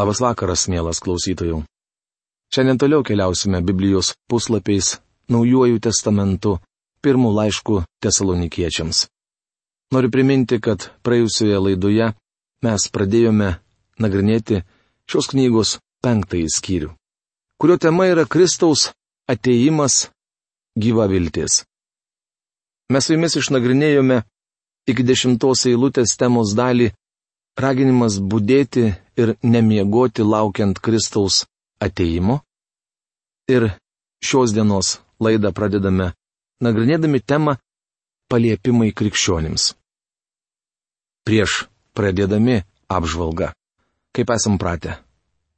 Labas vakaras, mielas klausytojų. Šiandien toliau keliausime Biblijos puslapiais Naujuoju testamentu, pirmų laiškų tesalonikiečiams. Noriu priminti, kad praėjusioje laidoje mes pradėjome nagrinėti šios knygos penktąjį skyrių, kurio tema yra Kristaus ateimas gyva viltis. Mes su jumis išnagrinėjome iki dešimtos eilutės temos dalį raginimas būdėti ir nemiegoti laukiant Kristaus ateimo. Ir šios dienos laidą pradedame nagrinėdami temą paliepimai krikščionims. Prieš pradėdami apžvalgą, kaip esam pratę,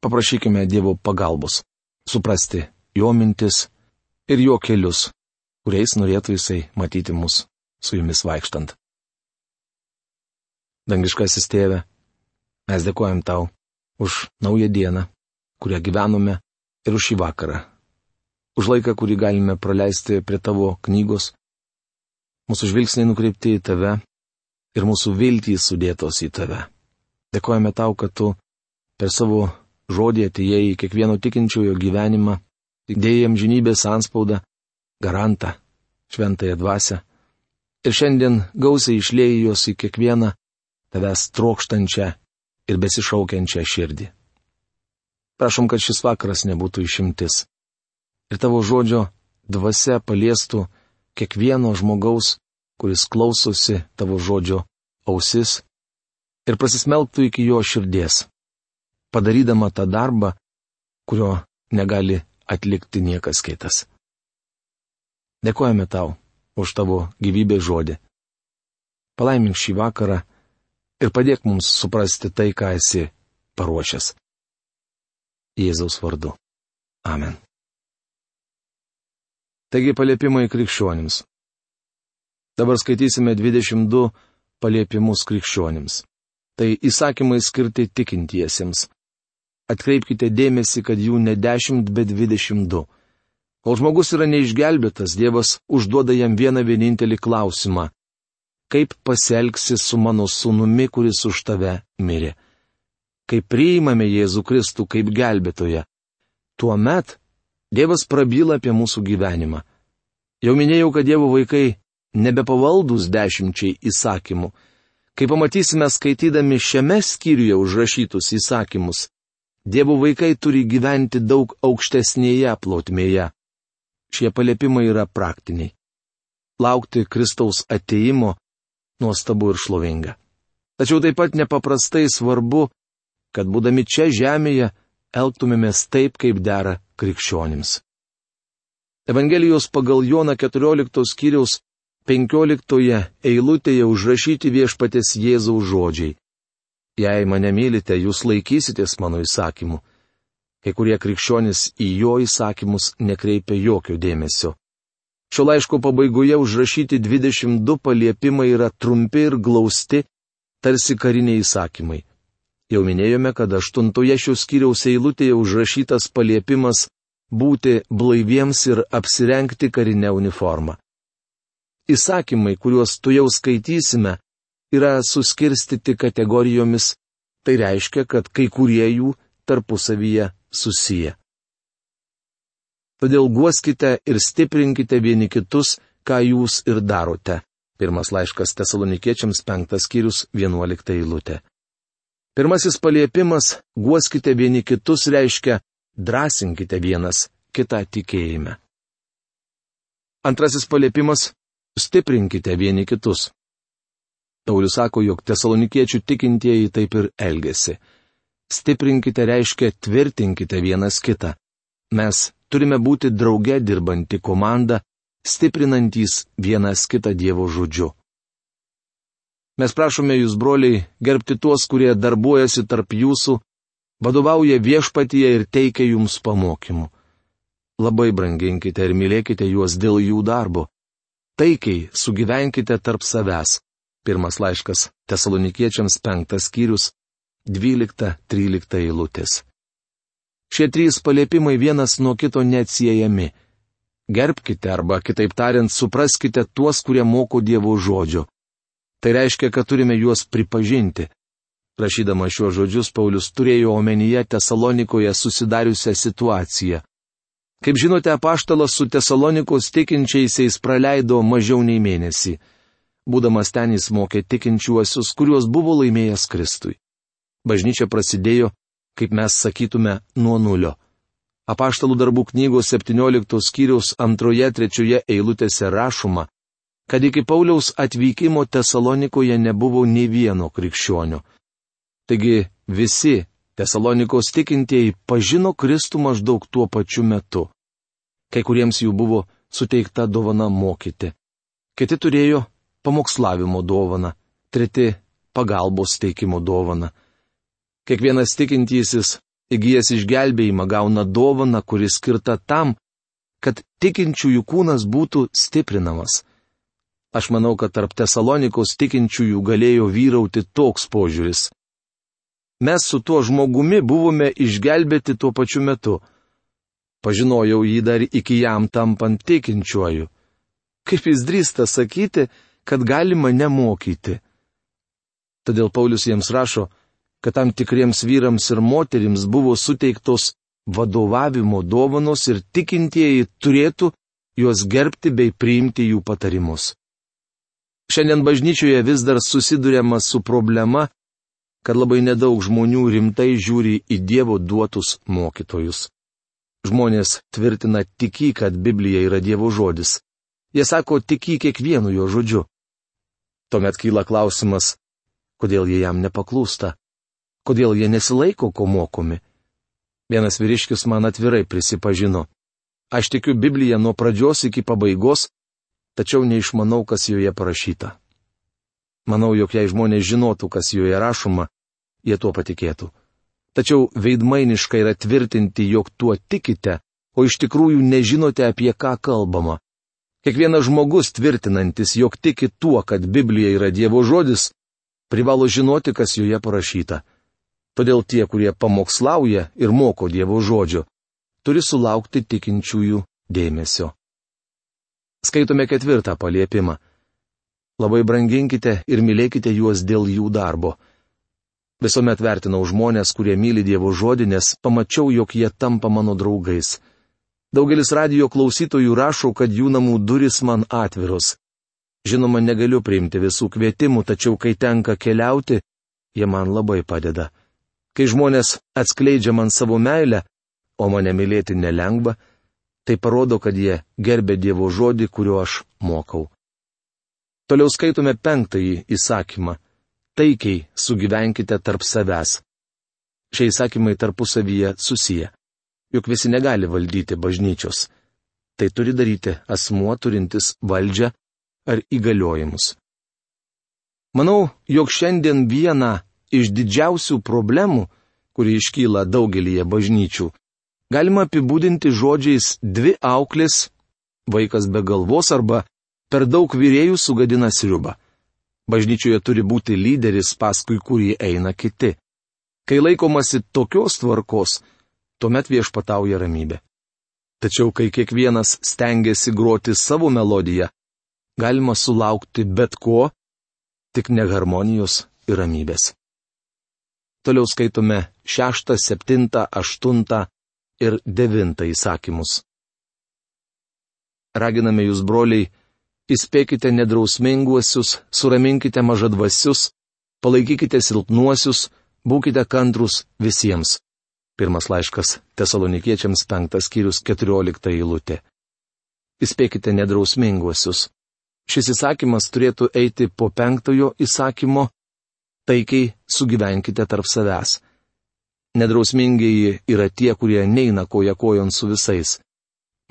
paprašykime Dievo pagalbos, suprasti jo mintis ir jo kelius, kuriais norėtų jisai matyti mus su jumis vaikštant. Dangiškasis tėve, mes dėkojam tau už naują dieną, kurią gyvenome ir už šį vakarą. Už laiką, kurį galime praleisti prie tavo knygos. Mūsų žvilgsniai nukreipti į tave ir mūsų viltys sudėtos į tave. Dėkojame tau, kad tu per savo žodį atėjai į kiekvieno tikinčiojo gyvenimą, dėjai žinybės anspaudą, garantą, šventąją dvasę. Ir šiandien gausiai išlėjai juos į kiekvieną tavęs trokštančią ir besišaukiančią širdį. Prašom, kad šis vakaras nebūtų išimtis. Ir tavo žodžio dvasia paliestų kiekvieno žmogaus, kuris klausosi tavo žodžio ausis ir pasismelktų iki jo širdies, padarydama tą darbą, kurio negali atlikti niekas kitas. Dėkojame tau už tavo gyvybės žodį. Palaimink šį vakarą ir padėk mums suprasti tai, ką esi paruošęs. Jėzaus vardu. Amen. Taigi paliepimai krikščionims. Dabar skaitysime 22 paliepimus krikščionims. Tai įsakymai skirti tikintiesiems. Atkreipkite dėmesį, kad jų ne 10, bet 22. Kol žmogus yra neišgelbėtas, Dievas užduoda jam vieną vienintelį klausimą kaip pasielgsi su mano sūnumi, kuris už tave mirė. Kai priimame Jėzų Kristų kaip gelbėtoją, tuomet Dievas prabyla apie mūsų gyvenimą. Jau minėjau, kad Dievo vaikai nebepavaldus dešimčiai įsakymų. Kai pamatysime skaitydami šiame skyriuje užrašytus įsakymus, Dievo vaikai turi gyventi daug aukštesnėje plotmėje. Šie paliepimai yra praktiniai. Laukti Kristaus ateimo nuostabu ir šlovinga. Tačiau taip pat nepaprastai svarbu, kad būdami čia žemėje elgtumėmės taip, kaip dera krikščionims. Evangelijos pagal Joną 14 skyriaus 15 eilutėje užrašyti viešpatės Jėzaus žodžiai. Jei mane mylite, jūs laikysitės mano įsakymų. Kai kurie krikščionys į jo įsakymus nekreipia jokio dėmesio. Šio laiško pabaigoje užrašyti 22 paliepimai yra trumpi ir glausti, tarsi kariniai įsakymai. Jau minėjome, kad aštuntoje šios skyriaus eilutėje užrašytas paliepimas būti blaiviems ir apsirengti karinę uniformą. Įsakymai, kuriuos tu jau skaitysime, yra suskirstyti kategorijomis, tai reiškia, kad kai kurie jų tarpusavyje susiję. Todėl guoskite ir stiprinkite vieni kitus, ką jūs ir darote. Pirmas laiškas tesalonikiečiams penktas skyrius vienuolikta eilutė. Pirmasis paliepimas - guoskite vieni kitus reiškia drąsinkite vienas kitą tikėjime. Antrasis paliepimas - stiprinkite vieni kitus. Paulius sako, jog tesalonikiečių tikintieji taip ir elgesi. Stiprinkite reiškia tvirtinkite vienas kitą. Mes turime būti drauge dirbanti komanda, stiprinantys vienas kitą Dievo žodžiu. Mes prašome jūs, broliai, gerbti tuos, kurie darbuojasi tarp jūsų, vadovauja viešpatyje ir teikia jums pamokymų. Labai branginkite ir mylėkite juos dėl jų darbo. Taikiai sugyvenkite tarp savęs. Pirmas laiškas Tesalonikiečiams penktas skyrius, 12-13 eilutės. Šie trys paliepimai vienas nuo kito neatsiejami. Gerbkite arba, kitaip tariant, supraskite tuos, kurie moko Dievo žodžio. Tai reiškia, kad turime juos pripažinti. Rašydama šiuos žodžius, Paulius turėjo omenyje Tesalonikoje susidariusią situaciją. Kaip žinote, apaštalas su Tesalonikos tikinčiaisiais praleido mažiau nei mėnesį. Būdamas ten jis mokė tikinčiuosius, kuriuos buvo laimėjęs Kristui. Bažnyčia prasidėjo, kaip mes sakytume, nuo nulio. Apaštalų darbų knygos 17 skyriaus antroje trečioje eilutėse rašoma, kad iki Pauliaus atvykimo Tesalonikoje nebuvo nei vieno krikščionio. Taigi visi Tesalonikos tikintieji pažino Kristų maždaug tuo pačiu metu. Kai kuriems jų buvo suteikta dovana mokyti. Kiti turėjo pamokslavimo dovaną, treti pagalbos teikimo dovaną. Kiekvienas tikintysis įgyjęs išgelbėjimą gauna dovaną, kuri skirta tam, kad tikinčiųjų kūnas būtų stiprinamas. Aš manau, kad tarp Tesalonikos tikinčiųjų galėjo vyrauti toks požiūris mes su tuo žmogumi buvome išgelbėti tuo pačiu metu. Pažinojau jį dar iki jam tampant tikinčiuoju. Kaip jis drįsta sakyti, kad gali mane mokyti. Todėl Paulius jiems rašo, kad tam tikriems vyrams ir moterims buvo suteiktos vadovavimo dovanos ir tikintieji turėtų juos gerbti bei priimti jų patarimus. Šiandien bažnyčioje vis dar susidurėma su problema, kad labai nedaug žmonių rimtai žiūri į Dievo duotus mokytojus. Žmonės tvirtina tiki, kad Biblija yra Dievo žodis. Jie sako tiki kiekvienu jo žodžiu. Tuomet kyla klausimas, kodėl jie jam nepaklūsta, kodėl jie nesilaiko, ko mokomi. Vienas vyriškis man atvirai prisipažino. Aš tikiu Bibliją nuo pradžios iki pabaigos, tačiau neišmanau, kas joje parašyta. Manau, jog jei žmonės žinotų, kas joje rašoma, jie tuo patikėtų. Tačiau veidmainiška yra tvirtinti, jog tuo tikite, o iš tikrųjų nežinote, apie ką kalbama. Kiekvienas žmogus tvirtinantis, jog tiki tuo, kad Biblija yra Dievo žodis, privalo žinoti, kas joje parašyta. Todėl tie, kurie pamokslauja ir moko Dievo žodžio, turi sulaukti tikinčiųjų dėmesio. Skaitome ketvirtą paliepimą. Labai branginkite ir mylėkite juos dėl jų darbo. Visuomet vertinau žmonės, kurie myli Dievo žodį, nes pamačiau, jog jie tampa mano draugais. Daugelis radio klausytojų rašo, kad jų namų duris man atviros. Žinoma, negaliu priimti visų kvietimų, tačiau kai tenka keliauti, jie man labai padeda. Kai žmonės atskleidžia man savo meilę, o mane mylėti nelengva, tai parodo, kad jie gerbė Dievo žodį, kuriuo aš mokau. Toliau skaitome penktąjį įsakymą. Taikiai sugyvenkite tarp savęs. Šie įsakymai tarpusavyje susiję. Juk visi negali valdyti bažnyčios. Tai turi daryti asmuo turintis valdžią ar įgaliojimus. Manau, jog šiandien viena iš didžiausių problemų, kuri iškyla daugelįje bažnyčių, galima apibūdinti žodžiais dvi auklės, vaikas be galvos arba per daug vyrėjų sugadina sriubą. Bažnyčioje turi būti lyderis, paskui kurį eina kiti. Kai laikomasi tokios tvarkos, tuomet viešpatauja ramybė. Tačiau kai kiekvienas stengiasi groti savo melodiją, galima sulaukti bet ko, tik ne harmonijos ir ramybės. Toliau skaitome šeštą, septintą, aštuntą ir devintą įsakymus. Raginame jūs, broliai, įspėkite nedrausminguosius, suraminkite mažadvasius, palaikykite silpnuosius, būkite kantrus visiems. Pirmas laiškas Tesalonikiečiams penktas skyrius keturiolikta eilutė. Įspėkite nedrausminguosius. Šis įsakymas turėtų eiti po penktojo įsakymo - taikiai sugyvenkite tarp savęs. Nedrausmingieji yra tie, kurie neina koja kojon su visais.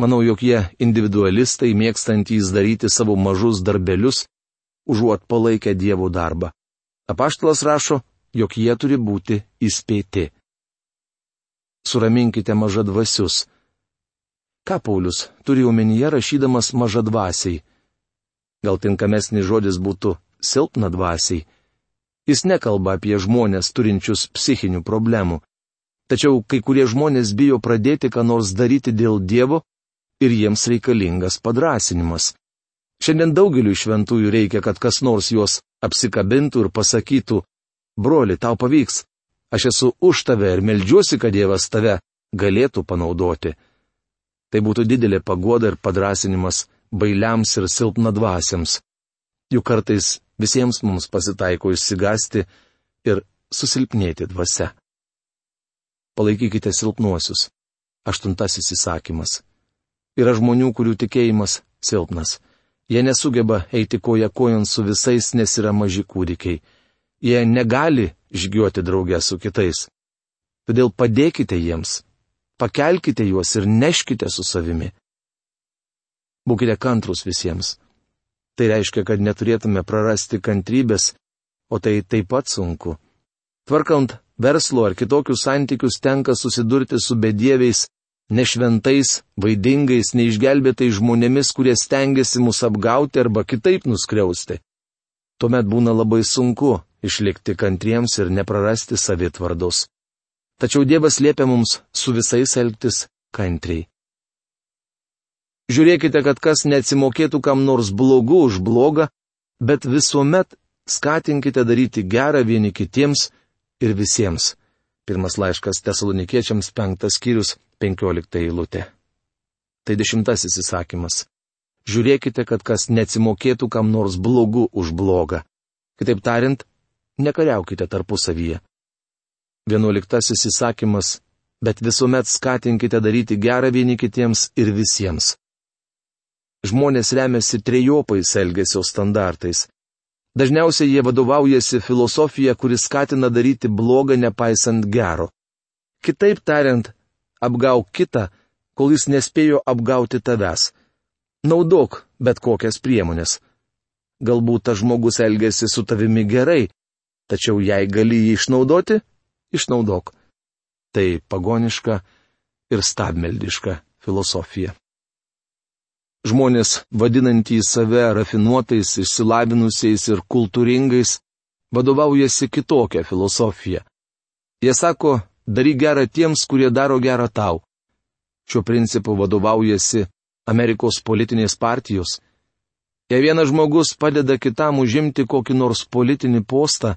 Manau, jog jie individualistai mėgstantys daryti savo mažus darbelius, užuot palaikę dievų darbą. Apaštalas rašo, jog jie turi būti įspėti. Suraminkite mažadvasius. Ką Paulius turi omenyje rašydamas mažadvasiai? Gal tinkamesnis žodis būtų silpnadvasiai. Jis nekalba apie žmonės turinčius psichinių problemų. Tačiau kai kurie žmonės bijo pradėti ką nors daryti dėl Dievo, ir jiems reikalingas padrasinimas. Šiandien daugeliu šventųjų reikia, kad kas nors juos apsikabintų ir pasakytų, broli, tau pavyks. Aš esu už tave ir melžiuosi, kad Dievas tave galėtų panaudoti. Tai būtų didelė pagoda ir padrasinimas bailiams ir silpnadvasiams. Juk kartais visiems mums pasitaiko išsigasti ir susilpnėti dvasia. Palaikykite silpnuosius. Aštuntasis įsakymas. Yra žmonių, kurių tikėjimas silpnas. Jie nesugeba eiti koja kojon su visais, nes yra maži kūdikiai. Jie negali žygiuoti draugę su kitais. Todėl padėkite jiems, pakelkite juos ir neškite su savimi. Būkite kantrus visiems. Tai reiškia, kad neturėtume prarasti kantrybės, o tai taip pat sunku. Tvarkant verslo ar kitokius santykius tenka susidurti su bedieviais, nešventais, vaidingais, neišgelbėtais žmonėmis, kurie stengiasi mus apgauti arba kitaip nuskriausti. Tuomet būna labai sunku išlikti kantriems ir neprarasti savitvardos. Tačiau Dievas liepia mums su visais elgtis kantriai. Žiūrėkite, kad kas neatsimokėtų kam nors blogu už blogą, bet visuomet skatinkite daryti gerą vieni kitiems, ir visiems. Pirmas laiškas tesalonikiečiams penktas skyrius penkiolikta eilutė. Tai dešimtasis įsakymas. Žiūrėkite, kad kas neatsimokėtų kam nors blogu už blogą. Kitaip tariant, nekariaukite tarpusavyje. Vienuoliktasis įsakymas, bet visuomet skatinkite daryti gerą vieni kitiems ir visiems. Žmonės remiasi trejopais elgesio standartais. Dažniausiai jie vadovaujasi filosofija, kuris skatina daryti blogą nepaisant gero. Kitaip tariant, apgauk kitą, kol jis nespėjo apgauti tavęs. Naudok bet kokias priemonės. Galbūt tas žmogus elgesi su tavimi gerai, tačiau jei gali jį išnaudoti, išnaudok. Tai pagoniška ir stabmeldiška filosofija. Žmonės, vadinantys save rafinuotais, išsilavinusiais ir kultūringais, vadovaujasi kitokią filosofiją. Jie sako, daryk gerą tiems, kurie daro gerą tau. Šiuo principu vadovaujasi Amerikos politinės partijos. Jei vienas žmogus padeda kitam užimti kokį nors politinį postą,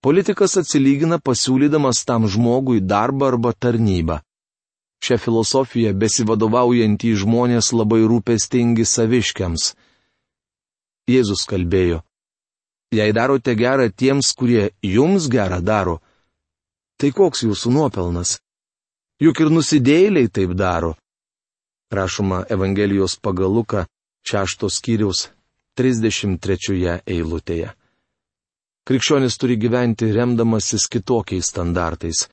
politikas atsilygina pasiūlydamas tam žmogui darbą arba tarnybą. Šią filosofiją besivadovaujantys žmonės labai rūpestingi saviškiams. Jėzus kalbėjo, jei darote gerą tiems, kurie jums gerą daro, tai koks jūsų nuopelnas? Juk ir nusidėjėliai taip daro. Rašoma Evangelijos pagaluka šeštos skyriaus 33 eilutėje. Krikščionis turi gyventi remdamasis kitokiais standartais.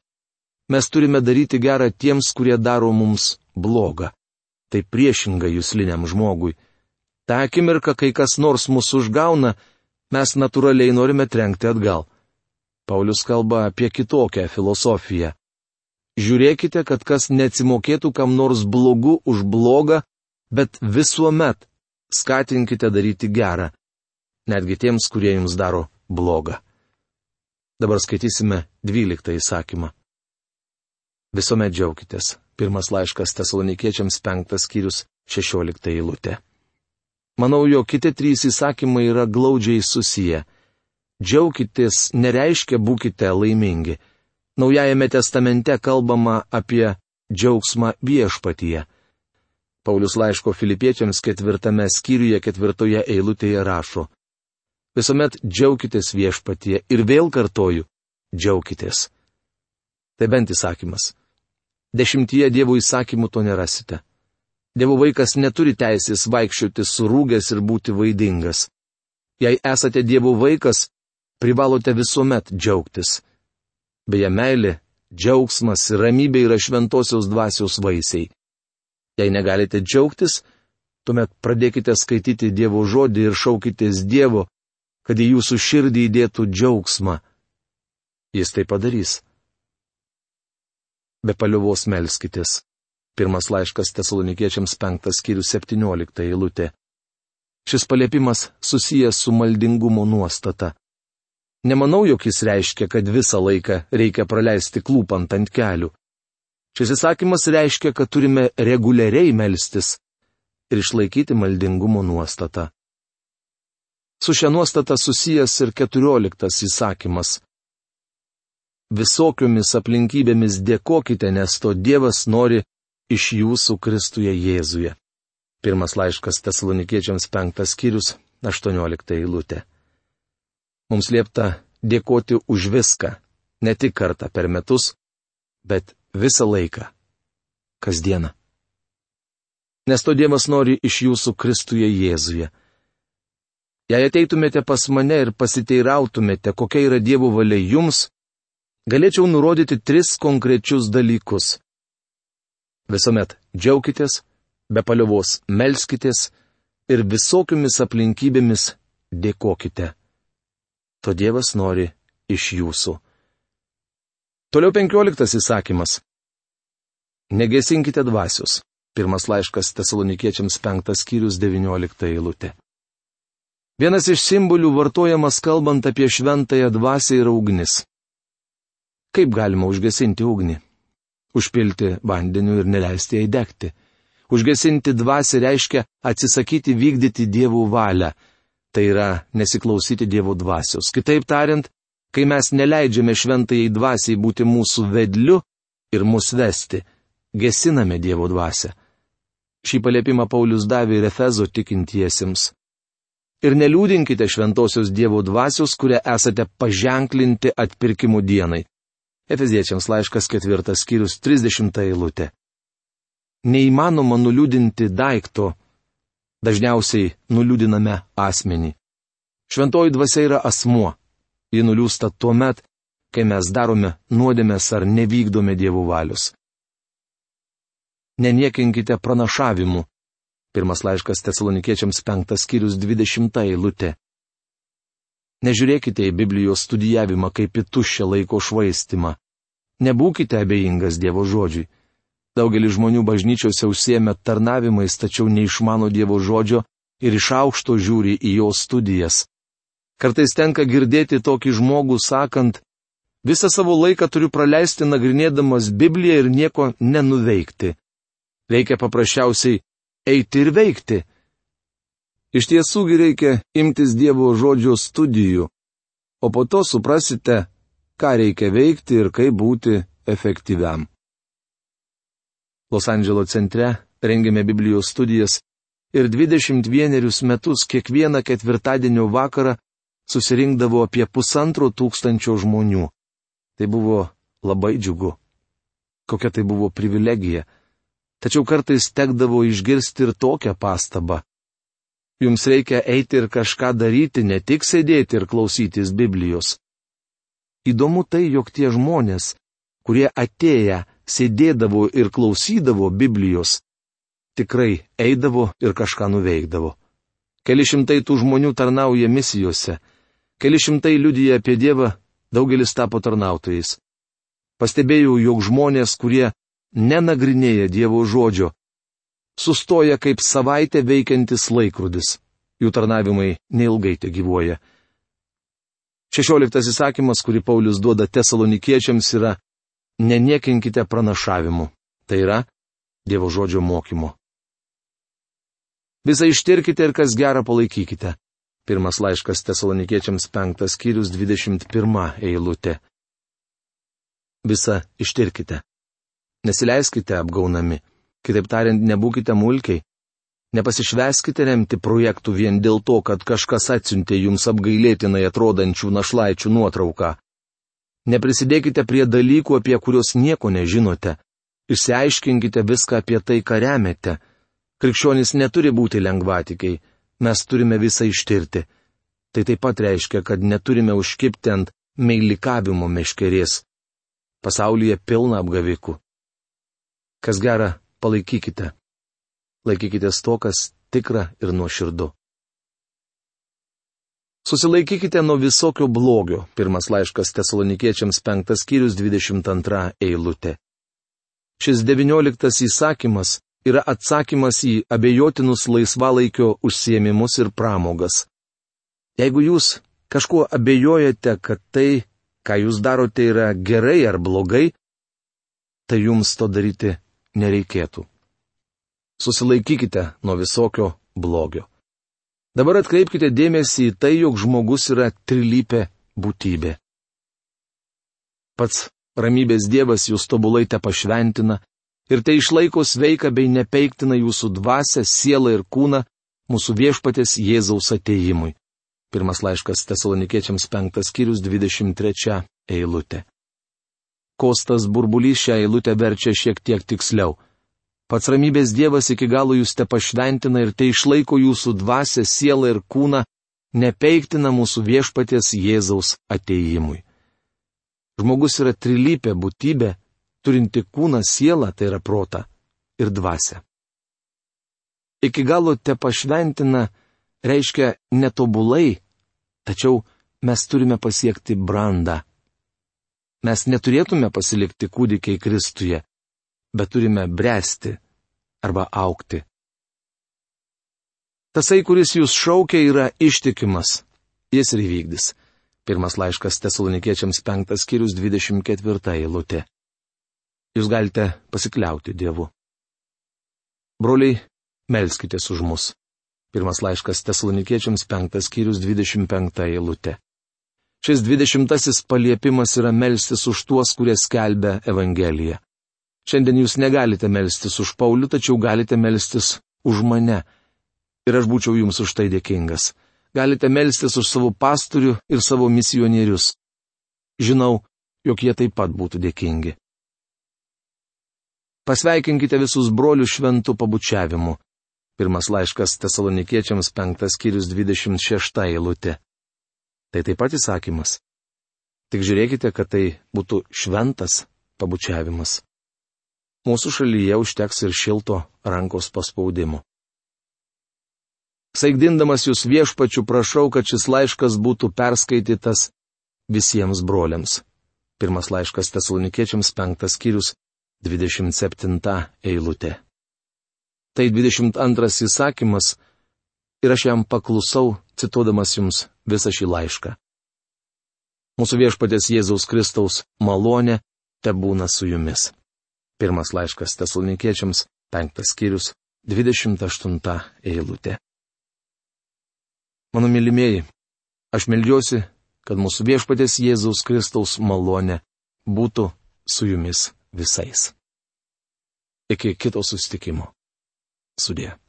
Mes turime daryti gerą tiems, kurie daro mums blogą. Tai priešinga jūsliniam žmogui. Ta akimirka, kai kas nors mus užgauna, mes natūraliai norime trenkti atgal. Paulius kalba apie kitokią filosofiją. Žiūrėkite, kad kas neatsimokėtų kam nors blogu už blogą, bet visuomet skatinkite daryti gerą, netgi tiems, kurie jums daro blogą. Dabar skaitysime dvyliktą įsakymą. Visuomet džiaukitės. Pirmas laiškas tesalonikiečiams penktas skyrius šešiolikta eilutė. Manau, jo kiti trys įsakymai yra glaudžiai susiję. Džiaukitės nereiškia būkite laimingi. Naujajame testamente kalbama apie džiaugsmą viešpatyje. Paulius laiško filipiečiams ketvirtame skyriuje ketvirtoje eilutėje rašo. Visuomet džiaukitės viešpatyje ir vėl kartoju - džiaukitės. Tai bent įsakymas. Dešimtyje Dievo įsakymų to nerasite. Dievo vaikas neturi teisės vaikščioti surūgęs ir būti vaidingas. Jei esate Dievo vaikas, privalote visuomet džiaugtis. Beje, meilė, džiaugsmas ir ramybė yra šventosios dvasios vaisiai. Jei negalite džiaugtis, tuomet pradėkite skaityti Dievo žodį ir šaukitės Dievo, kad į jūsų širdį įdėtų džiaugsmą. Jis tai padarys be paliuvos melskitės. Pirmas laiškas tesalonikiečiams penktas skyrius septyniolikta eilutė. Šis paliepimas susijęs su maldingumo nuostata. Nemanau, jog jis reiškia, kad visą laiką reikia praleisti klūpant ant kelių. Šis įsakymas reiškia, kad turime reguliariai melstis ir išlaikyti maldingumo nuostatą. Su šia nuostata susijęs ir keturioliktas įsakymas visokiomis aplinkybėmis dėkokite, nes to Dievas nori iš jūsų Kristuje Jėzuje. Pirmas laiškas tesalonikiečiams penktas skyrius, 18 eilutė. Mums liepta dėkoti už viską, ne tik kartą per metus, bet visą laiką. Kasdieną. Nes to Dievas nori iš jūsų Kristuje Jėzuje. Jei ateitumėte pas mane ir pasiteirautumėte, kokia yra Dievo valia jums, galėčiau nurodyti tris konkrečius dalykus. Visuomet džiaukitės, be paliovos melskitės ir visokiomis aplinkybėmis dėkokite to Dievas nori iš jūsų. Toliau penkioliktas įsakymas. Negesinkite dvasios. Pirmas laiškas tesalonikiečiams penktas skyrius deviniolikta eilutė. Vienas iš simbolių vartojamas kalbant apie šventąją dvasę yra ugnis. Kaip galima užgesinti ugnį? Užpilti vandeniu ir neleisti jai degti. Užgesinti dvasę reiškia atsisakyti vykdyti dievų valią tai yra nesiklausyti Dievo dvasios. Kitaip tariant, kai mes neleidžiame šventajai dvasiai būti mūsų vedliu ir mus vesti, gesiname Dievo dvasę. Šį paliepimą Paulius davė ir Efezo tikintiesiems. Ir neliūdinkite šventosios Dievo dvasios, kurią esate paženklinti atpirkimų dienai. Efeziečiams laiškas ketvirtas skyrius 30 eilutė. Neįmanoma nuliūdinti daikto, dažniausiai nuliūdiname asmenį. Šventoji dvasia yra asmuo. Ji nuliūsta tuo met, kai mes darome nuodėmės ar nevykdome dievų valius. Neniekinkite pranašavimu. Pirmas laiškas tesalonikiečiams penktas skyrius dvidešimta eilutė. Nežiūrėkite į Biblijos studijavimą kaip į tuščią laiko švaistimą. Nebūkite abejingas Dievo žodžiui. Daugelis žmonių bažnyčiose užsiemė tarnavimais, tačiau neišmano Dievo žodžio ir iš aukšto žiūri į jo studijas. Kartais tenka girdėti tokį žmogų sakant, visą savo laiką turiu praleisti nagrinėdamas Bibliją ir nieko nenuveikti. Reikia paprasčiausiai eiti ir veikti. Iš tiesųgi reikia imtis Dievo žodžio studijų, o po to suprasite, ką reikia veikti ir kaip būti efektyviam. Los Andželo centre rengėme Biblijos studijas ir 21 metus kiekvieną ketvirtadienio vakarą susirinkdavo apie pusantro tūkstančio žmonių. Tai buvo labai džiugu. Kokia tai buvo privilegija. Tačiau kartais tekdavo išgirsti ir tokią pastabą. Jums reikia eiti ir kažką daryti, ne tik sėdėti ir klausytis Biblijos. Įdomu tai, jog tie žmonės, kurie atėję sėdėdavo ir klausydavo Biblijos, tikrai eidavo ir kažką nuveikdavo. Keli šimtai tų žmonių tarnauja misijose, keli šimtai liudyja apie Dievą, daugelis tapo tarnautojais. Pastebėjau, jog žmonės, kurie nenagrinėja Dievo žodžio, sustoja kaip savaitę veikiantis laikrodis. Jų tarnavimai neilgai te gyvuoja. Šešioliktas įsakymas, kurį Paulius duoda tesalonikiečiams, yra Neniekinkite pranašavimu. Tai yra Dievo žodžio mokymu. Visą ištirkite ir kas gera palaikykite. Pirmas laiškas tesalonikiečiams penktas skyrius 21 eilutė. Visą ištirkite. Nesileiskite apgaunami. Kitaip tariant, nebūkite mulkiai. Nepasišveskite remti projektų vien dėl to, kad kažkas atsiuntė jums apgailėtinai atrodančių našlaičių nuotrauką. Neprisidėkite prie dalykų, apie kuriuos nieko nežinote. Išsiaiškinkite viską apie tai, ką remiate. Krikščionys neturi būti lengvatikiai, mes turime visą ištirti. Tai taip pat reiškia, kad neturime užkipti ant meilikavimo meškerės. Pasaulyje pilna apgavikų. Kas gera, palaikykite. Laikykitės to, kas tikra ir nuoširdu. Susilaikykite nuo visokio blogio. Pirmas laiškas tesalonikiečiams penktas skyrius 22 eilutė. Šis devynioliktas įsakymas yra atsakymas į abejotinus laisvalaikio užsiemimus ir pramogas. Jeigu jūs kažkuo abejojate, kad tai, ką jūs darote, yra gerai ar blogai, tai jums to daryti nereikėtų. Susilaikykite nuo visokio blogio. Dabar atkreipkite dėmesį į tai, jog žmogus yra trilypė būtybė. Pats ramybės Dievas jūs tobulai te pašventina ir tai išlaiko sveiką bei nepeiktina jūsų dvasę, sielą ir kūną mūsų viešpatės Jėzaus ateimui. Pirmas laiškas tesalonikiečiams penktas skyrius 23 eilutė. Kostas burbulys šią eilutę verčia šiek tiek tiksliau. Pats ramybės Dievas iki galo jūs te pašventina ir tai išlaiko jūsų dvasę, sielą ir kūną, nepeiktina mūsų viešpaties Jėzaus ateimui. Žmogus yra trilypė būtybė, turinti kūną, sielą, tai yra protą ir dvasę. Iki galo te pašventina reiškia netobulai, tačiau mes turime pasiekti brandą. Mes neturėtume pasilikti kūdikiai Kristuje, bet turime bręsti arba aukti. Tasai, kuris jūs šaukia, yra ištikimas. Jis ir įvykdys. Pirmas laiškas tesalonikiečiams penktas skyrius 24 eilutė. Jūs galite pasikliauti Dievu. Broliai, melskitės už mus. Pirmas laiškas tesalonikiečiams penktas skyrius 25 eilutė. Šis dvidešimtasis paliepimas yra melstis už tuos, kurie skelbia Evangeliją. Šiandien jūs negalite melstis už Paulių, tačiau galite melstis už mane. Ir aš būčiau jums už tai dėkingas. Galite melstis už savo pastorių ir savo misionierius. Žinau, jog jie taip pat būtų dėkingi. Pasveikinkite visus brolius šventų pabučiavimu. Pirmas laiškas tesalonikiečiams penktas skyrius 26 eilutė. Tai taip pat įsakymas. Tik žiūrėkite, kad tai būtų šventas pabučiavimas mūsų šalyje užteks ir šilto rankos paspaudimo. Saigdindamas jūs viešpačių prašau, kad šis laiškas būtų perskaitytas visiems broliams. Pirmas laiškas tesalonikiečiams penktas skyrius 27 eilutė. Tai 22 įsakymas ir aš jam paklusau, cituodamas jums visą šį laišką. Mūsų viešpatės Jėzaus Kristaus malonė te būna su jumis. Pirmas laiškas tesalonikiečiams, penktas skyrius, 28 eilutė. Mano mylimieji, aš melžiuosi, kad mūsų viešpatės Jėzaus Kristaus malonė būtų su jumis visais. Iki kito sustikimo. Sudė.